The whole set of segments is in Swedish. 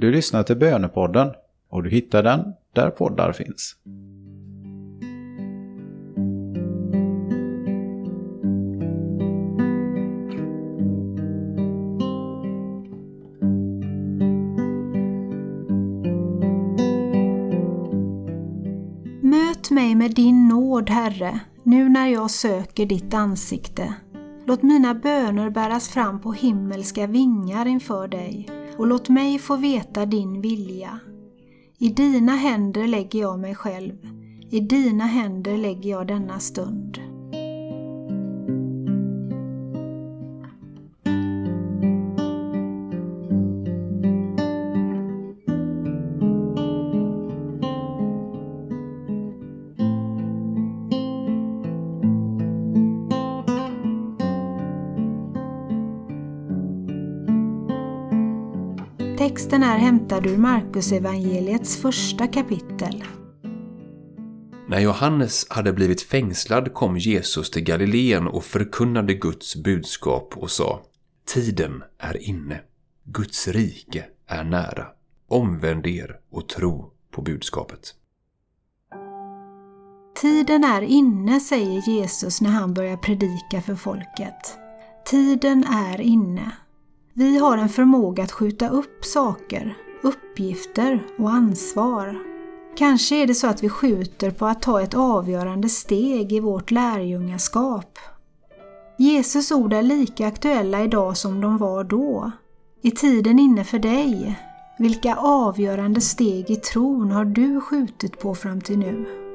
Du lyssnar till Bönepodden och du hittar den där poddar finns. Möt mig med din nåd, Herre, nu när jag söker ditt ansikte. Låt mina böner bäras fram på himmelska vingar inför dig och låt mig få veta din vilja. I dina händer lägger jag mig själv, i dina händer lägger jag denna stund. Texten är hämtad ur Markus evangeliets första kapitel. När Johannes hade blivit fängslad kom Jesus till Galileen och förkunnade Guds budskap och sa Tiden är inne. Guds rike är nära. Omvänd er och tro på budskapet. Tiden är inne, säger Jesus när han börjar predika för folket. Tiden är inne. Vi har en förmåga att skjuta upp saker, uppgifter och ansvar. Kanske är det så att vi skjuter på att ta ett avgörande steg i vårt lärjungaskap. Jesus ord är lika aktuella idag som de var då. Är tiden inne för dig? Vilka avgörande steg i tron har du skjutit på fram till nu?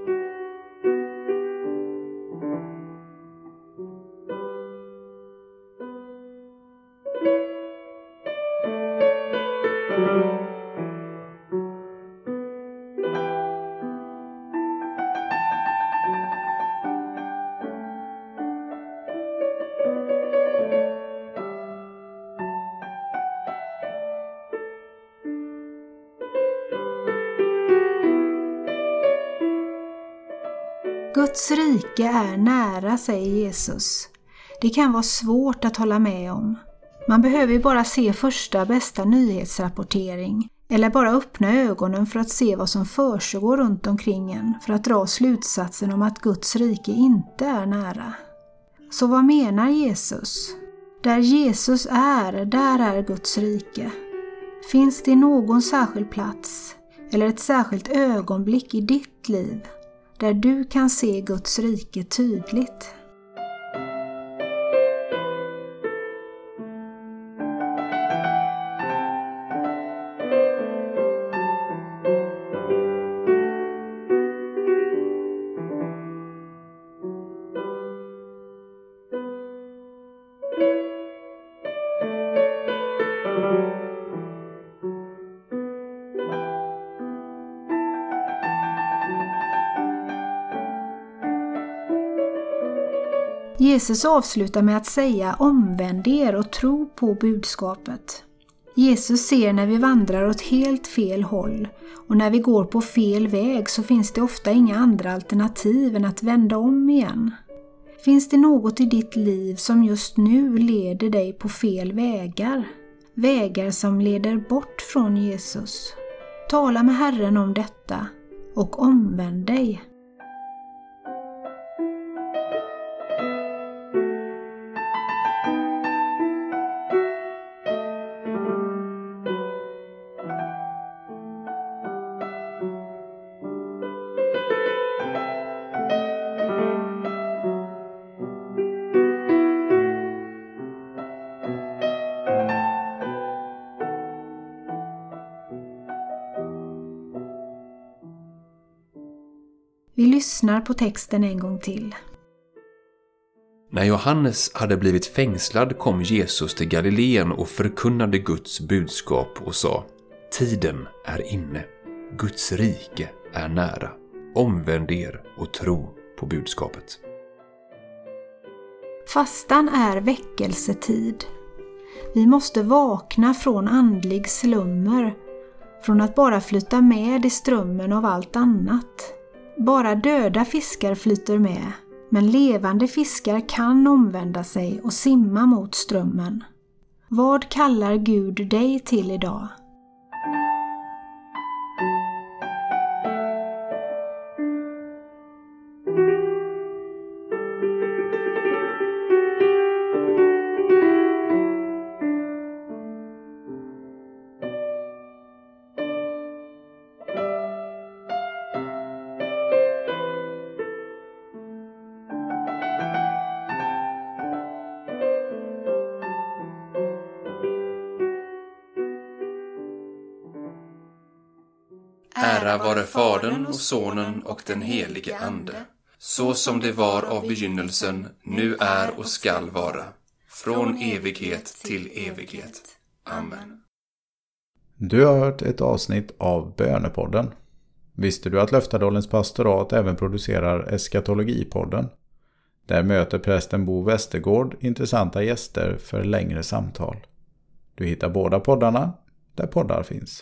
Guds rike är nära, säger Jesus. Det kan vara svårt att hålla med om. Man behöver ju bara se första bästa nyhetsrapportering eller bara öppna ögonen för att se vad som försiggår runt omkring en för att dra slutsatsen om att Guds rike inte är nära. Så vad menar Jesus? Där Jesus är, där är Guds rike. Finns det någon särskild plats eller ett särskilt ögonblick i ditt liv där du kan se Guds rike tydligt? Jesus avslutar med att säga omvänd er och tro på budskapet. Jesus ser när vi vandrar åt helt fel håll och när vi går på fel väg så finns det ofta inga andra alternativ än att vända om igen. Finns det något i ditt liv som just nu leder dig på fel vägar? Vägar som leder bort från Jesus? Tala med Herren om detta och omvänd dig. Vi lyssnar på texten en gång till. När Johannes hade blivit fängslad kom Jesus till Galileen och förkunnade Guds budskap och sa Tiden är inne. Guds rike är nära. Omvänd er och tro på budskapet. Fastan är väckelsetid. Vi måste vakna från andlig slummer, från att bara flyta med i strömmen av allt annat. Bara döda fiskar flyter med, men levande fiskar kan omvända sig och simma mot strömmen. Vad kallar Gud dig till idag? Ära vare Fadern och Sonen och den helige Ande, så som det var av begynnelsen, nu är och skall vara, från evighet till evighet. Amen. Du har hört ett avsnitt av Bönepodden. Visste du att Löftadalens pastorat även producerar Eskatologipodden? Där möter prästen Bo Westergård intressanta gäster för längre samtal. Du hittar båda poddarna där poddar finns.